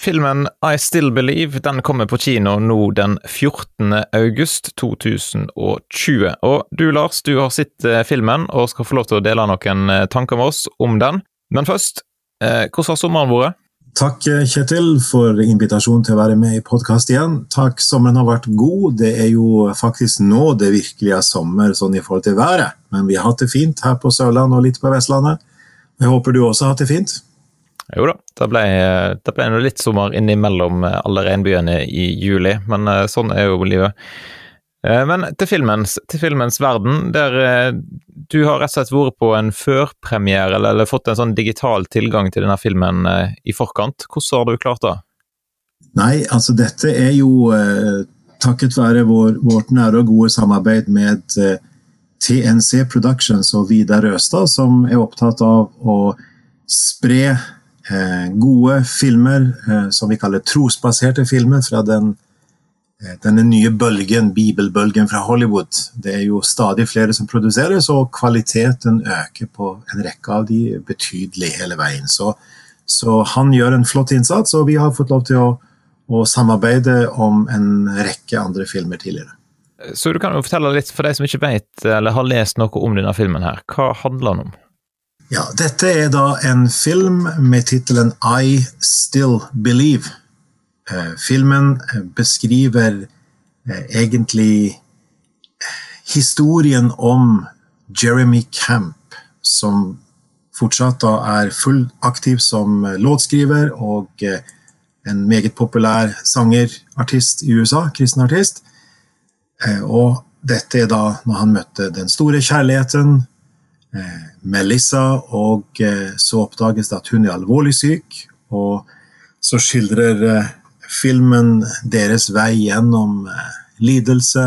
Filmen I Still Believe den kommer på kino nå den 14. august 2020. Og du Lars, du har sett eh, filmen og skal få lov til å dele noen eh, tanker med oss om den. Men først, eh, hvordan har sommeren vært? Takk Kjetil for invitasjonen til å være med i podkast igjen. Takk, sommeren har vært god. Det er jo faktisk nå det virkelig er sommer sånn i forhold til været. Men vi har hatt det fint her på Sørlandet og litt på Vestlandet. Jeg håper du også har hatt det fint? Jo da, det ble, det ble litt sommer innimellom alle regnbyene i juli, men eh, sånn er jo livet. Eh, men til filmens, til filmens verden, der eh, du har rett og slett vært på en førpremiere, eller, eller, fått en sånn digital tilgang til denne filmen i forkant. Hvordan har du klart det? Nei, altså dette er jo eh, takket være vår, vårt nære og gode samarbeid med eh, TNC Productions og Vidar Røstad, som er opptatt av å spre Eh, gode filmer eh, som vi kaller trosbaserte filmer fra den, eh, denne nye bølgen, bibelbølgen fra Hollywood. Det er jo stadig flere som produseres, og kvaliteten øker på en rekke av de betydelig hele veien. Så, så han gjør en flott innsats, og vi har fått lov til å, å samarbeide om en rekke andre filmer tidligere. Så du kan jo fortelle litt for de som ikke vet eller har lest noe om denne filmen. her. Hva handler den om? Ja, dette er da en film med tittelen I Still Believe. Eh, filmen eh, beskriver eh, egentlig historien om Jeremy Camp, som fortsatt da er full aktiv som låtskriver og en meget populær sanger, artist i USA, kristen artist. Og dette er da når han møtte den store kjærligheten, Melissa, og eh, så oppdages det at hun er alvorlig syk. Og så skildrer eh, filmen deres vei gjennom lidelse,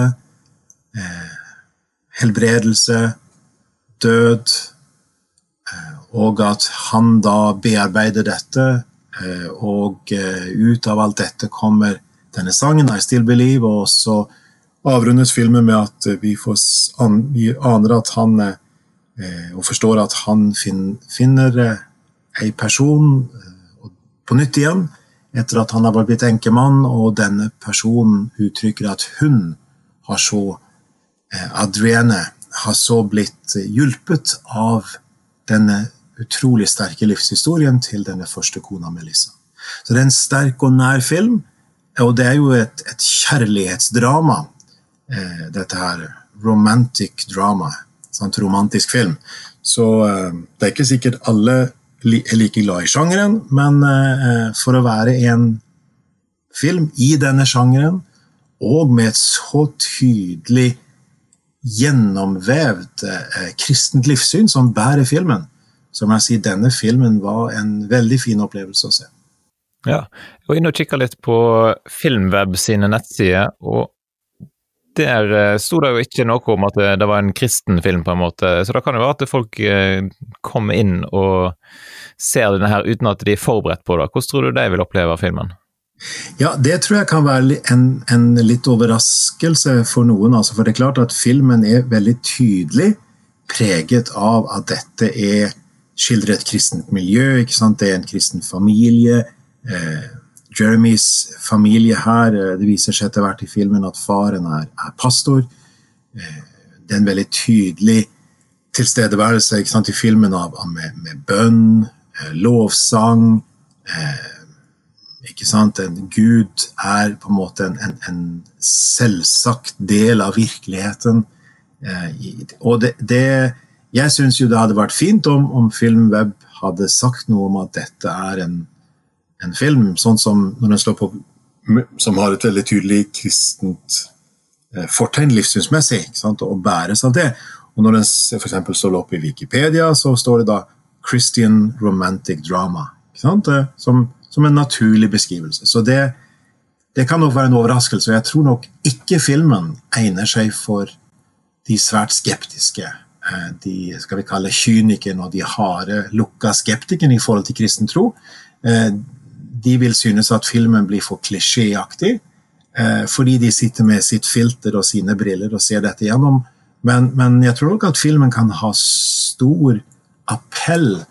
helbredelse, død, og at han da bearbeider dette, og ut av alt dette kommer denne sangen, 'I Still Believe', og så avrundes filmen med at vi, får, vi aner at han Eh, og forstår at han finner eh, ei person eh, på nytt igjen etter at han har blitt enkemann, og denne personen uttrykker at hun har så Adrienne har så blitt hjulpet av denne utrolig sterke livshistorien til denne første kona Melissa. Så det er en sterk og nær film, og det er jo et, et kjærlighetsdrama, dette her. Romantic drama sant, romantisk film. Så uh, det er ikke sikkert alle er like glad i sjangeren, men uh, for å være en film i denne sjangeren, og med et så tydelig gjennomvevd kristent livssyn som bærer filmen, så må jeg si denne filmen var en veldig fin opplevelse å se. Ja, jeg var inne og kikka litt på Filmweb sine nettsider, og der eh, sto det jo ikke noe om at det var en kristen film, på en måte. Så det kan jo være at folk eh, kommer inn og ser denne her uten at de er forberedt på det. Hvordan tror du de vil oppleve filmen? Ja, Det tror jeg kan være en, en litt overraskelse for noen. Altså, for det er klart at filmen er veldig tydelig preget av at dette er skildrer et kristent miljø. Det er en kristen familie. Eh, Jeremys familie her eh, Det viser seg etter hvert i filmen at faren er, er pastor. Eh, det er en veldig tydelig tilstedeværelse sant, i filmen av, med, med, bønn, eh, lovsang ikke sant? En Gud er på en måte en, en, en selvsagt del av virkeligheten. og det, det Jeg syns jo det hadde vært fint om, om Filmweb hadde sagt noe om at dette er en en film, sånn som når den slår på som har et veldig tydelig kristent eh, fortegn livssynsmessig, og bæres av det. Og når den f.eks. står opp i Wikipedia, så står det da 'Christian Romantic Drama'. Eh, som, som, en naturlig beskrivelse. Så det, det kan nok være en overraskelse. og Jeg tror nok ikke filmen egner seg for de svært skeptiske. Eh, de skal vi kalle kynikerne og de harde, lukka skeptikerne i forhold til kristen tro de vil synes at filmen blir for klisjéaktig. Eh, fordi de sitter med sitt filter og sine briller og ser dette gjennom. Men, men jeg tror nok at filmen kan ha stor appell,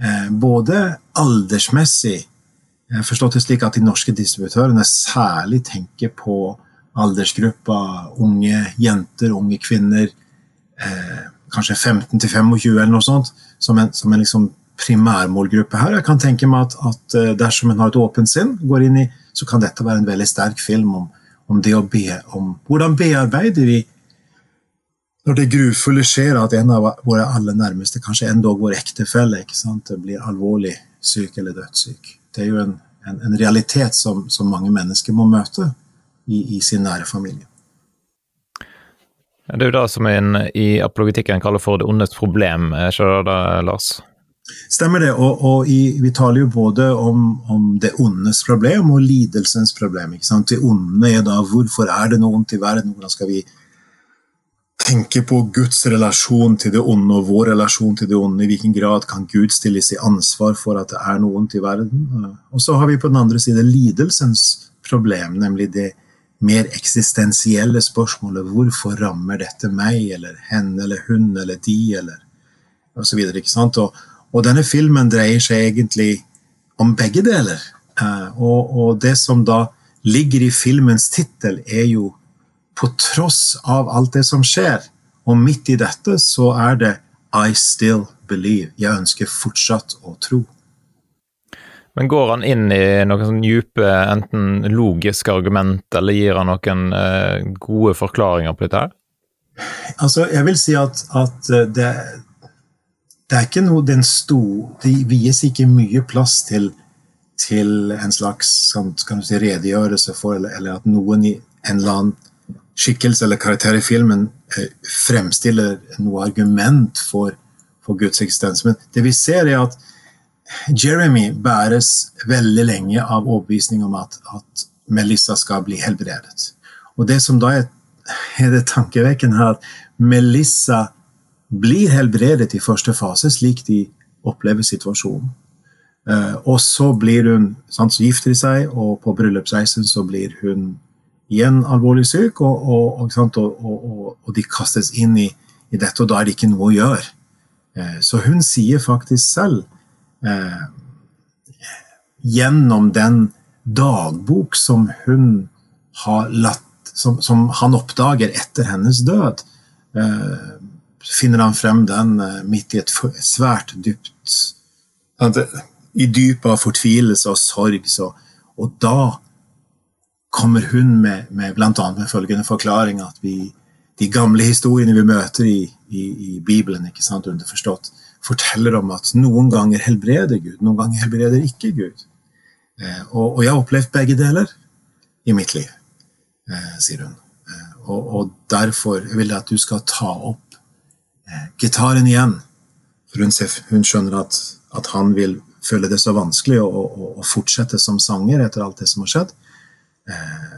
eh, både aldersmessig har forstått det slik at de norske distributørene særlig tenker på aldersgruppa unge jenter, unge kvinner, eh, kanskje 15 til 25 eller noe sånt, som en, som en liksom primærmålgruppe her. Jeg kan tenke meg at, at eh, dersom en har et åpent sinn, går inn i, så kan dette være en veldig sterk film om, om det å be, om hvordan bearbeider vi når det grufulle skjer at en av våre aller nærmeste, kanskje endog vår ektefelle, blir alvorlig syk eller dødssyk. Det er jo en, en, en realitet som, som, mange mennesker må møte i, i sin nære familie. Det er jo det som en i apologitikken kaller for det ondes problem, er ikke det, Lars? Stemmer det. Og, og i, vi taler jo både om, om, det ondes problem og lidelsens problem. ikke sant? Det onde er da hvorfor er det noe ondt i verden? Hvordan skal vi tenke på Guds relasjon til det onde og vår relasjon til det onde? I hvilken grad kan Gud stilles i ansvar for at det er noe ondt i verden? Og så har vi på den andre side lidelsens problem, nemlig det mer eksistensielle spørsmålet hvorfor rammer dette meg eller henne eller hun eller de eller osv. Og, og denne filmen dreier seg egentlig om begge deler. Eh, og, og det som da ligger i filmens tittel, er jo på tross av alt det som skjer, og midt i dette, så er det I still believe. Jeg ønsker fortsatt å tro. Men går han inn i noen sånn dype, enten logiske argument, eller gir han noen eh, gode forklaringer på dette her? Altså, jeg vil si at, at eh, det, det er ikke noe den sto Det vies ikke mye plass til, til en slags si, redegjørelse for, eller, eller, at noen i en eller annen skikkelse eller karakter i filmen eh, fremstiller noe argument for, for, Guds eksistens. Men det vi ser, er at Jeremy bæres veldig lenge av overbevisning om at, at Melissa skal bli helbredet. Og det som da er, er det tankevekkende, er at Melissa blir helbredet i første fase, slik de opplever situasjonen. Uh, og så blir hun, sant, så gifter de seg, og på bryllupsreisen så blir hun igjen alvorlig syk, og, og, og, og de kastes inn i, i, dette, og da er det ikke noe å gjøre. Uh, så hun sier faktisk selv, uh, gjennom den dagbok som hun har latt som, som han oppdager etter hennes død, finner han frem den eh, midt i et svært dypt I dypet av fortvilelse og sorg. Så, og da kommer hun med, med bl.a. med følgende forklaring at vi, de gamle historiene vi møter i, i, i Bibelen, ikke sant, underforstått, forteller om at noen ganger helbreder Gud, noen ganger helbreder ikke Gud. Eh, og, og, jeg har opplevd begge deler i mitt liv, eh, sier hun. Eh, og, og, derfor vil jeg at du skal ta opp gitaren igjen. For hun, ser, hun skjønner at, at, han vil føle det så vanskelig å, å, å, fortsette som sanger etter alt det som har skjedd. Eh,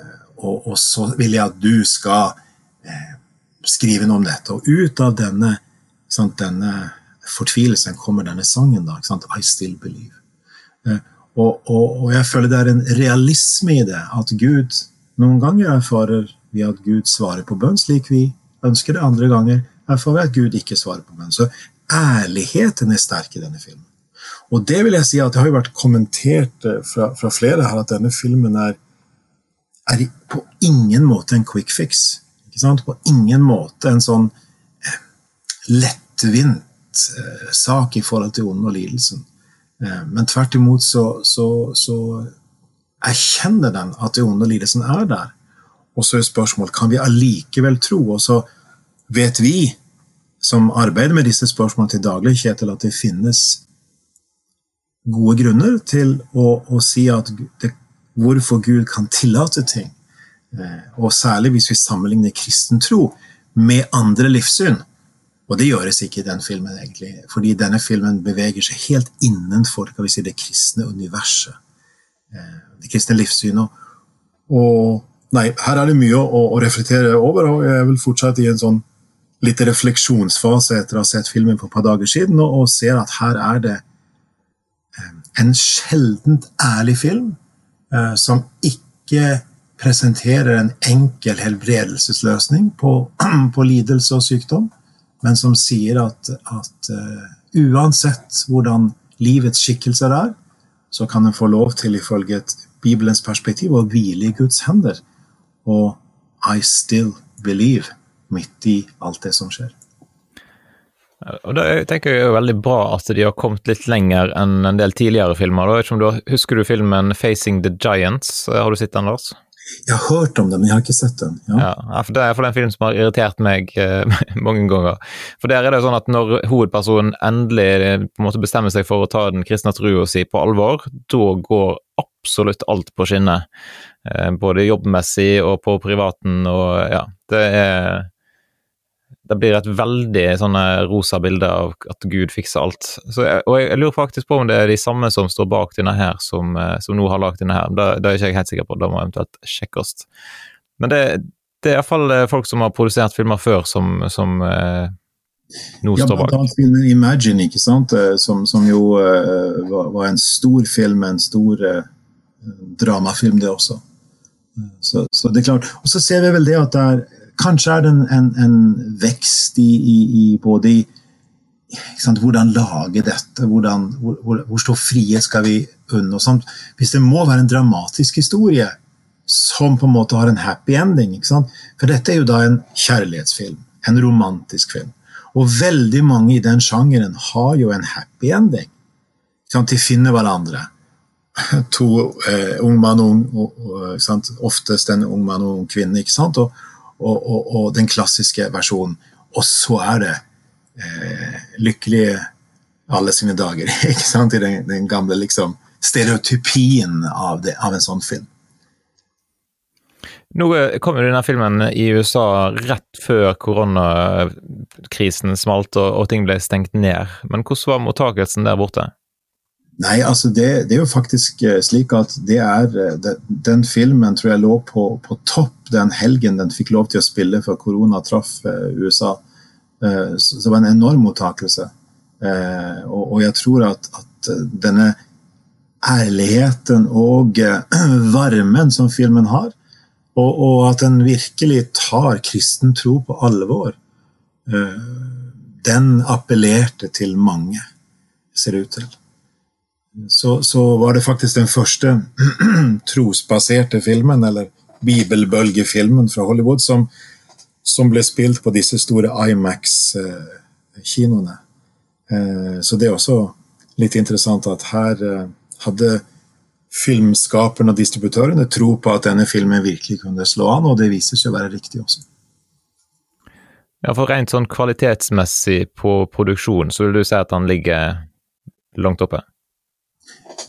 og, og, så vil jeg at du skal eh, skrive noe om dette. Og ut av denne, sant, denne fortvilelsen kommer denne sangen, da. I still believe. Eh, og, og, jeg føler det er en realisme i det. At Gud Noen ganger erfarer vi at Gud svarer på bønn slik vi ønsker det. Andre ganger erfarer vi at Gud ikke svarer på bønn. Så ærligheten er sterk i denne filmen. Og det vil jeg si at det har jo vært kommentert eh, fra, fra flere her at denne filmen er, er på ingen måte en quick fix. På ingen måte en sånn eh, lettvint eh, sak i forhold til ond og lidelsen. Men tvert imot så, så, så, erkjenner den at det onde og lidelsen er der. Og så er spørsmålet kan vi allikevel tro. Og så vet vi som arbeider med disse spørsmålene til daglig, Kjetil, at det finnes gode grunner til å, å si at det, hvorfor Gud kan tillate ting. Eh, og særlig hvis vi sammenligner kristen tro med andre livssyn. Og det gjøres ikke i den filmen, egentlig, fordi denne filmen beveger seg helt innenfor si, det kristne universet. Eh, det kristne livssynet. Og nei, her er det mye å, å reflektere over, og jeg vil fortsette i en sånn litt refleksjonsfase etter å ha sett filmen for et par dager siden, og, og ser at her er det eh, en sjeldent ærlig film eh, som ikke presenterer en enkel helbredelsesløsning på, på, lidelse og sykdom, men som sier at, at uh, uansett hvordan livets skikkelser er, så kan en få lov til, ifølge et Bibelens perspektiv, å hvile i Guds hender. Og I still believe midt i alt det som skjer. Og da tenker jeg er veldig bra at de har kommet litt lenger enn en del tidligere filmer. Du, husker du filmen 'Facing the Giants'? Har du sett den, Lars? Jeg har hørt om den, men jeg har ikke sett den. Ja. ja for Det er for en film som har irritert meg eh, mange ganger. For der er det sånn at Når hovedpersonen endelig eh, på en måte bestemmer seg for å ta den kristne trua si på alvor, da går absolutt alt på skinner. Eh, både jobbmessig og på privaten og ja. Det er det blir et veldig sånne rosa bilde av at Gud fikser alt. Jeg, og jeg, lurer faktisk på om det er de samme som står bak denne her, som, eh, som nå har lagd denne her. Det, det, er ikke jeg helt sikker på, det må eventuelt sjekkes. Men det, det er iallfall eh, folk som har produsert filmer før, som, som eh, nå ja, står bak. Ja, filmen 'Imagine', ikke sant? Eh, som, som jo eh, var, var, en stor film, en stor eh, dramafilm, det også. Så, så, det er klart. Og så ser vi vel det at det er Kanskje er det en, en, en vekst i, i, i både i sant, hvordan lage dette, hvordan, hvor, hvor, hvor, stor frihet skal vi unne oss. Hvis det må være en dramatisk historie som på en måte har en happy ending For dette er jo da en kjærlighetsfilm, en romantisk film. Og veldig mange i den sjangeren har jo en happy ending. De finner hverandre. To eh, ung mann og ung, oftest en ung mann og ung kvinne. ikke sant? Og, og, og, og den klassiske versjonen. Og så er det eh, lykkelige alle sine dager. ikke sant? I den, den gamle liksom, stereotypien av, det, av en sånn film. Nå kom jo denne filmen i USA rett før koronakrisen smalt og, og, ting ble stengt ned. Men hvordan var mottakelsen der borte? Nei, altså det, det, er jo faktisk eh, slik at det er eh, Den filmen tror jeg lå på, på, topp den helgen den fikk lov til å spille før korona traff uh, USA. Så det var en enorm mottakelse. Og, og, jeg tror at, at denne ærligheten og varmen som filmen har, og, og, at den virkelig tar kristen tro på alvor, den appellerte til mange, ser det ut til så, så, var det faktisk den første trosbaserte filmen, eller bibelbølgefilmen fra Hollywood, som, som ble spilt på disse store Imax-kinoene. Eh, så det er også litt interessant at her eh, hadde filmskaperne og distributørene tro på at denne filmen virkelig kunne slå an, og det viser seg å være riktig også. Ja, for Rent sånn kvalitetsmessig på produksjon, så vil du si at han ligger langt oppe?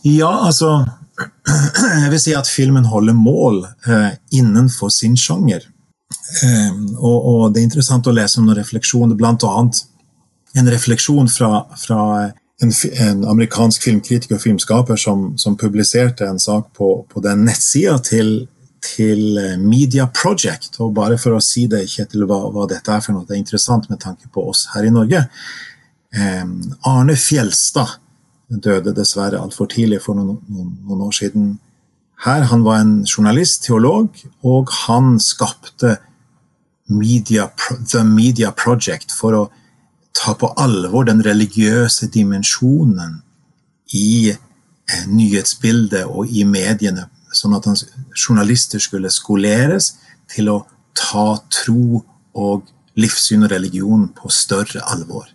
Ja, altså Jeg vil si at filmen holder mål eh, innenfor sin sjanger. Eh, og, og, det er interessant å lese om noen refleksjoner, bl.a. en refleksjon fra, fra en, en, amerikansk filmkritiker og filmskaper som, som publiserte en sak på, på den nettsida til, til, eh, Media Project. Og bare for å si det, Kjetil, hva, hva, dette er for noe, det er interessant med tanke på oss her i Norge. Eh, Arne Fjelstad døde dessverre altfor tidlig for noen, noen, noen, år siden. Her, Han var en journalist, teolog, og han skapte media, The Media Project for å ta på alvor den religiøse dimensjonen i eh, nyhetsbildet og i mediene, sånn at hans journalister skulle skoleres til å ta tro og livssyn og religion på større alvor.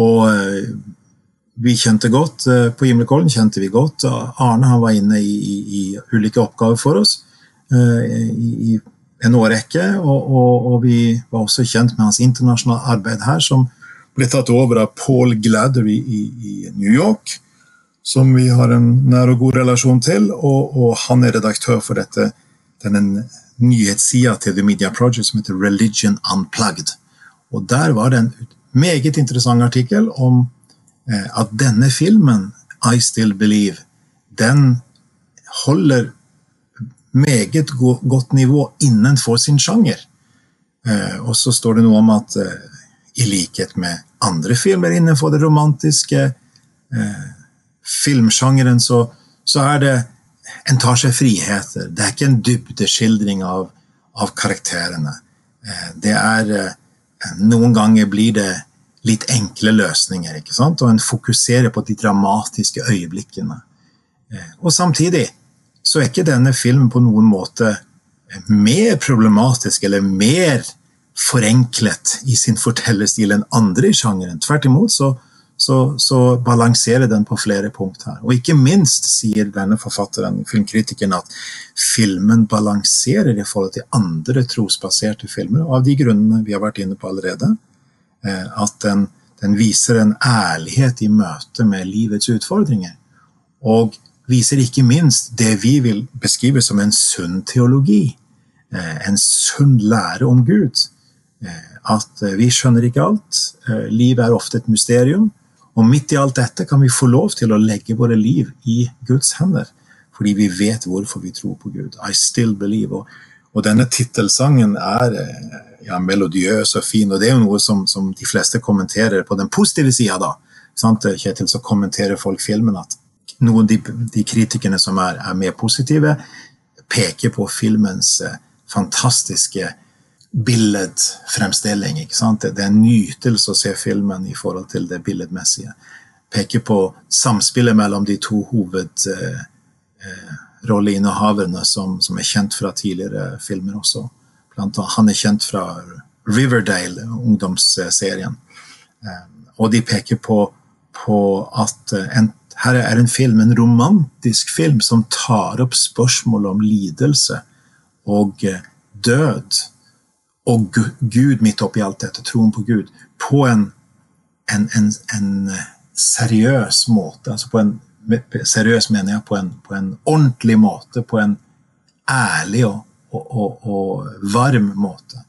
Og eh, vi kjente godt. Eh, på Gimlekollen kjente vi godt. Arne var inne i, i, i ulike oppgaver for oss uh, i, i, en årrekke. Og, og, og, vi var også kjent med hans internasjonale arbeid her, som ble tatt over av Paul Gladder i, i New York. Som vi har en nær og god relasjon til, og, og han er redaktør for dette, denne nyhetssida til The Media Project som heter Religion Unplugged. Og Der var det en meget interessant artikkel om Eh, at denne filmen, 'I Still Believe', den holder meget godt nivå innenfor sin sjanger. Eh, og så står det noe om at eh, i likhet med andre filmer innenfor det romantiske filmsjangeren, så, så er det En tar seg friheter. Det er ikke en dybdeskildring av, av karakterene. Det er Noen ganger blir det litt enkle løsninger. ikke sant? Og en fokuserer på de dramatiske øyeblikkene. Eh, og samtidig så er ikke denne filmen på noen måte mer problematisk eller mer forenklet i sin fortellerstil enn andre i sjangeren. Tvert imot så, så, så, balanserer den på flere punkt her. Og ikke minst sier denne forfatteren, filmkritikeren, at filmen balanserer i forhold til andre trosbaserte filmer, av de grunnene vi har vært inne på allerede. Eh, at den, den viser en ærlighet i møte med livets utfordringer. Og viser ikke minst det vi vil beskrive som en sunn teologi. Eh, en sunn lære om Gud. Eh, at vi skjønner ikke alt. Livet er ofte et mysterium. Og midt i alt dette kan vi få lov til å legge våre liv i Guds hender. Fordi vi vet hvorfor vi tror på Gud. I still believe. Og, og denne tittelsangen er ja, melodiøs og fin, og det er jo noe som, som de fleste kommenterer på den positive sida, da. Sant, Kjetil, så kommenterer folk filmen at noen av de, de, kritikerne som er, er, mer positive, peker på filmens eh, fantastiske billedfremstilling. Ikke sant? Det er en nytelse å se filmen i forhold til det billedmessige. Peker på samspillet mellom de to hovedrolleinnehaverne eh, eh som, som, er kjent fra tidligere filmer også. Blant annet, han er kjent fra Riverdale, ungdomsserien. Eh, og de peker på, på at eh, en her er en film, en romantisk film som tar opp spørsmål om lidelse og eh, død. Og Gud midt oppi alt dette, troen på Gud, på en, en, en, seriøs måte. altså på en Seriøs mener jeg på en, på en ordentlig måte, på en ærlig og, og, og, og varm måte.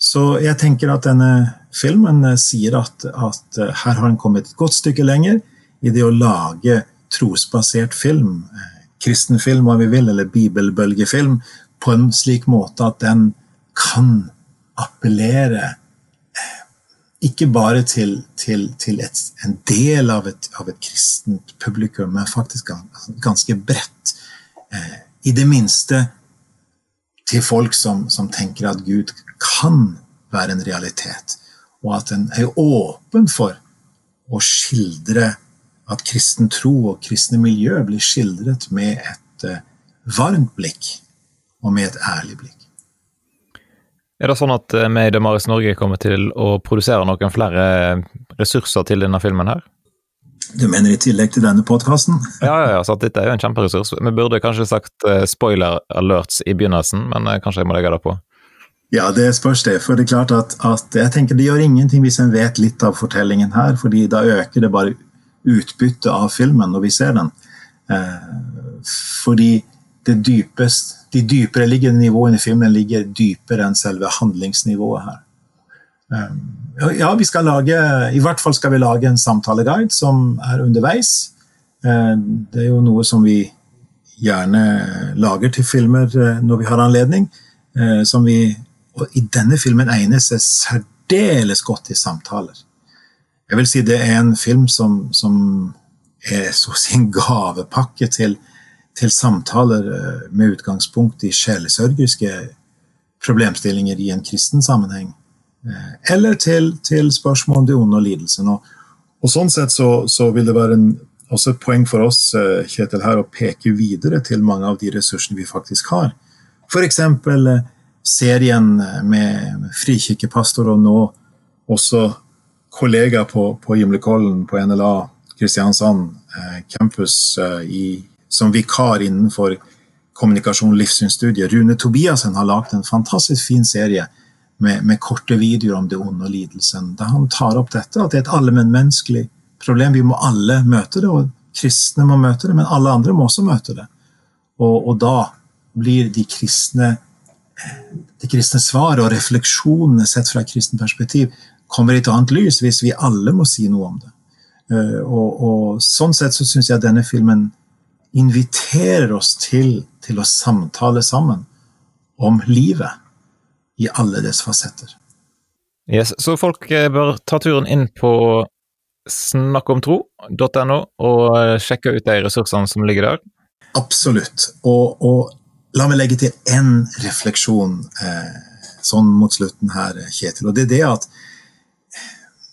Så jeg tenker at denne filmen eh, sier at, at her har en kommet et godt stykke lenger i det å lage trosbasert film, eh, kristen film hva vi vil, eller bibelbølgefilm, på en slik måte at den kan appellere eh, ikke bare til, til, til et, en del av et, av et, kristent publikum, men faktisk ganske bredt. Eh, I det minste til folk som, som, tenker at Gud kan være en realitet, og at en er åpen for å skildre at kristen tro og kristne miljø blir skildret med et uh, varmt blikk og med et ærlig blikk. Er det sånn at eh, vi i Demaris Norge kommer til å produsere noen flere ressurser til denne filmen her? Du mener i tillegg til denne podkasten? ja, ja, ja, så dette er jo en kjemperessurs. Vi burde kanskje sagt uh, spoiler alerts i begynnelsen, men uh, kanskje jeg må legge det på? Ja, det spørs det. For det er klart at, at jeg tenker det gjør ingenting hvis en vet litt av fortellingen her, fordi da øker det bare utbytte av filmen når vi ser den. Eh, fordi det dypest, de dypere liggende nivåene i filmen ligger dypere enn selve handlingsnivået her. Eh, ja, vi skal lage, i hvert fall skal vi lage en samtaleguide som er underveis. Eh, det er jo noe som vi gjerne lager til filmer når vi har anledning. Som vi, og I denne filmen egner seg særdeles godt i samtaler. Jeg vil si det er en film som, som er så å si en gavepakke til, til, samtaler eh, med utgangspunkt i sjelesørgeriske problemstillinger i en kristen sammenheng. Eh, eller til, til spørsmål om det onde og lidelsen. Og, og sånn sett så, så, vil det være en, også et poeng for oss eh, Kjetil, her å peke videre til mange av de ressursene vi faktisk har. F.eks. serien med frikirkepastor og nå også kollega på, på Gimlekollen på NLA Kristiansand eh, campus eh, i, som vikar innenfor kommunikasjon- og livssynsstudiet. Rune Tobiassen har lagd en fantastisk fin serie med, med, korte videoer om det onde og lidelsen. da han tar opp dette, at det er et allmennmenneskelig problem. Vi må alle møte det, og kristne må møte det, men alle andre må også møte det. Og, og da blir de kristne de kristne svar og refleksjonene sett fra et kristent perspektiv kommer i et annet lys hvis vi alle må si noe om det. Uh, og, og, Sånn sett så syns jeg denne filmen inviterer oss til, til å samtale sammen om livet i alle dets fasetter. Yes, så folk eh, bør ta turen inn på snakkomtro.no og eh, sjekke ut de ressursene som ligger der? Absolutt. Og, og la meg legge til én refleksjon eh, sånn mot slutten her, Kjetil. Og det er det at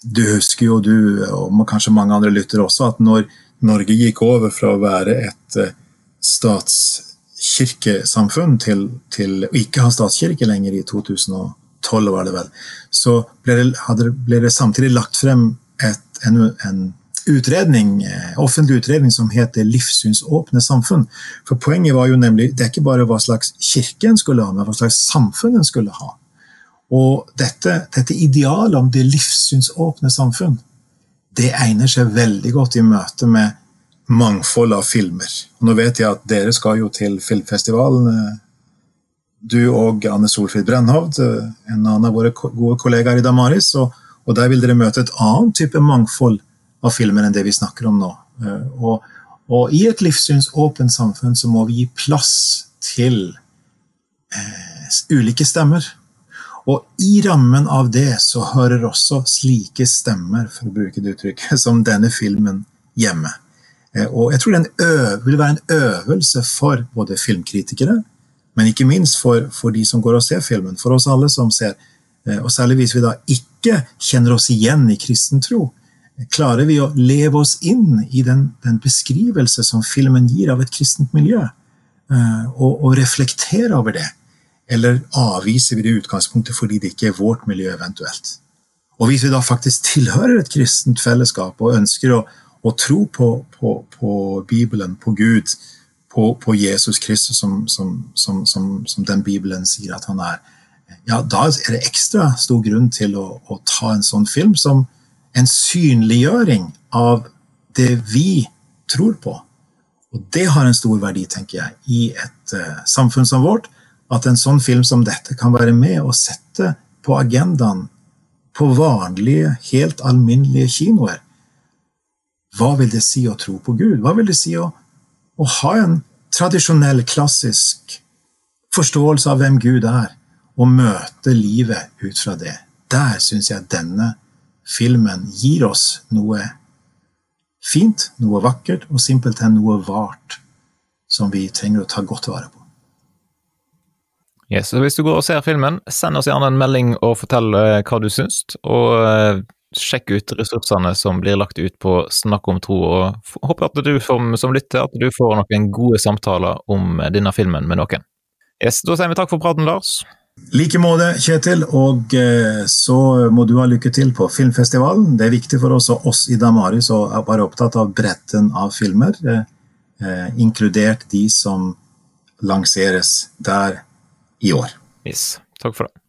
du husker jo, du og kanskje mange andre lyttere også, at når Norge gikk over fra å være et eh, statskirkesamfunn til, til å ikke ha statskirke lenger i 2012, var det vel, så ble det, hadde, ble det samtidig lagt frem et, en, en utredning, eh, offentlig utredning som heter Livssynsåpne samfunn. For Poenget var jo nemlig det er ikke bare hva slags kirke en skulle ha, men hva slags samfunn en skulle ha. Og dette, dette idealet om det livssynsåpne samfunn, det egner seg veldig godt i møte med mangfold av filmer. Nå vet jeg at dere skal jo til filmfestivalen. Eh, du og Anne Solfrid Brennhovd, eh, en annen av våre gode kollegaer i Damaris. Og, og der vil dere møte et annet type mangfold av filmer enn det vi snakker om nå. Eh, og, og i et livssynsåpent samfunn så må vi gi plass til eh, ulike stemmer. Og i rammen av det så hører også slike stemmer, for å bruke det uttrykket, som denne filmen hjemme. Eh, og jeg tror det vil være en øvelse for både filmkritikere, men ikke minst for, for, de som går og ser filmen, for oss alle som ser. Eh, og særlig hvis vi da ikke kjenner oss igjen i kristen tro, Klarer vi å leve oss inn i den, den beskrivelse som filmen gir av et kristent miljø, eh, og, og reflektere over det? Eller avviser vi det utgangspunktet fordi det ikke er vårt miljø, eventuelt? Og hvis vi da faktisk tilhører et kristent fellesskap og ønsker å, å tro på, på, på, Bibelen, på Gud, på, på Jesus Kristus som, som, som, som, den Bibelen sier at han er, ja, da er det ekstra stor grunn til å, å ta en sånn film som, en synliggjøring av det vi tror på. Og det har en stor verdi, tenker jeg, i et uh, samfunn som vårt. At en sånn film som dette kan være med og sette på agendaen på vanlige, helt alminnelige kinoer. Hva vil det si å tro på Gud? Hva vil det si å, å ha en tradisjonell, klassisk forståelse av hvem Gud er, og møte livet ut fra det? Der syns jeg denne filmen gir oss noe fint, noe vakkert, og simpelthen noe vart som vi trenger å ta godt vare på. Yes, så Hvis du går og ser filmen, send oss gjerne en melding og fortell eh, hva du syns. Og eh, sjekk ut ressursene som blir lagt ut på Snakk om tro. og Håper at du som, som lytter at du får noen gode samtaler om denne filmen med noen. Yes, Da sier vi takk for praten, Lars like måte, Kjetil. Og eh, så må du ha lykke til på filmfestivalen. Det er viktig for oss og oss i Damaris å være opptatt av bredden av filmer, eh, eh, inkludert de som lanseres der i år. Yes. Takk for det.